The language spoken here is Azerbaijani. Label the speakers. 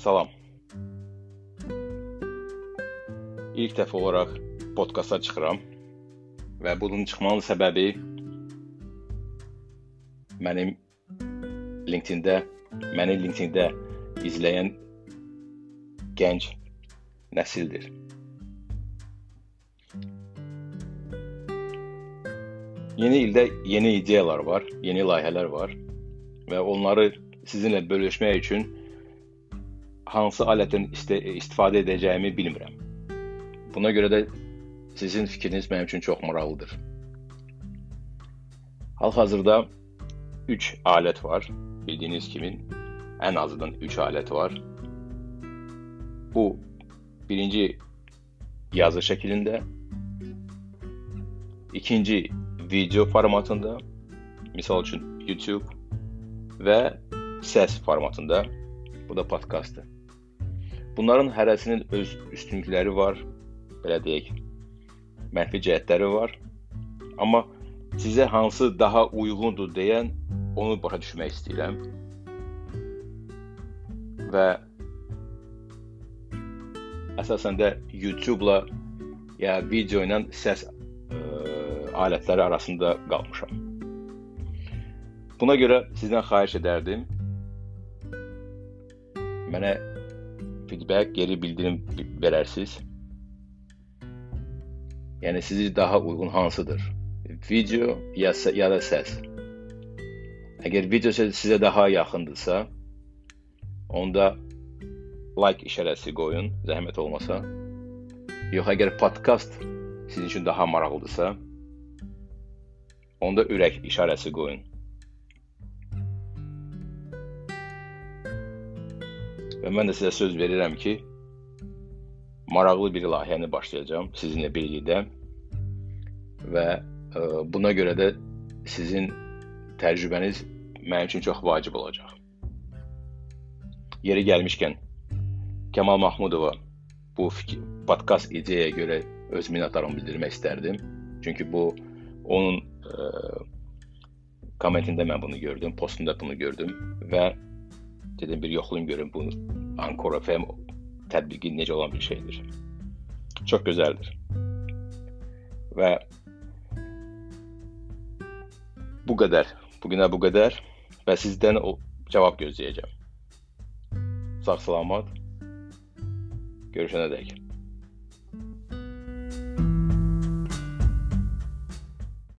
Speaker 1: Salam. İlk dəfə olaraq podkasta çıxıram və bunun çıxmanın səbəbi mənim LinkedIn-də, məni LinkedIn-də izləyən gənc nəsildir. Yeni ildə yeni ideyalar var, yeni layihələr var və onları sizinlə bölüşmək üçün hansı alətdən istifadə edəcəyimi bilmirəm. Buna görə də sizin fikriniz mənim üçün çox maraqlıdır. Hal-hazırda 3 alət var. Bildiyiniz kimi ən azından 3 alət var. Bu birinci yazı şəklində, ikinci video formatında, misal üçün YouTube və səs formatında. Bu da podkastdır. Bunların hərəsinin öz üstünlükləri var, belə deyək, mənfi cəhətləri var. Amma sizə hansı daha uyğundur deyən onu başa düşmək istəyirəm. Və əsasən də YouTube-la ya video ilə səs ə, e, alətləri arasında qalmışam. Buna görə sizdən xahiş edərdim mənə feedback, geri bildirim verərsiniz. Yəni sizə daha uyğun hansıdır? Video ya ya da səs. Əgər video sizə daha yaxındırsa, onda like işarəsi qoyun, zəhmət olmasa. Yox, əgər podkast sizin üçün daha maraqlıdırsa, onda ürək işarəsi qoyun. Və mən də sizə söz verirəm ki, maraqlı bir layihəni başlayacağam sizinlə birlikdə və ə, e, buna görə də sizin təcrübəniz mənim üçün çox vacib olacaq. Yeri gəlmişkən Kəmal Mahmudova bu fikir, podkast ideyaya görə öz minnətdarlığımı bildirmək istərdim. Çünki bu onun ə, e, kommentində mən bunu gördüm, postunda bunu gördüm və dedim bir yoxlayım görüm bu Ankara FM tətbiqi necə olan bir şeydir. Çox gözəldir. Və bu qədər. Bu günə bu qədər və sizdən o cavab gözləyəcəm. Sağ salamat. Görüşənə dək.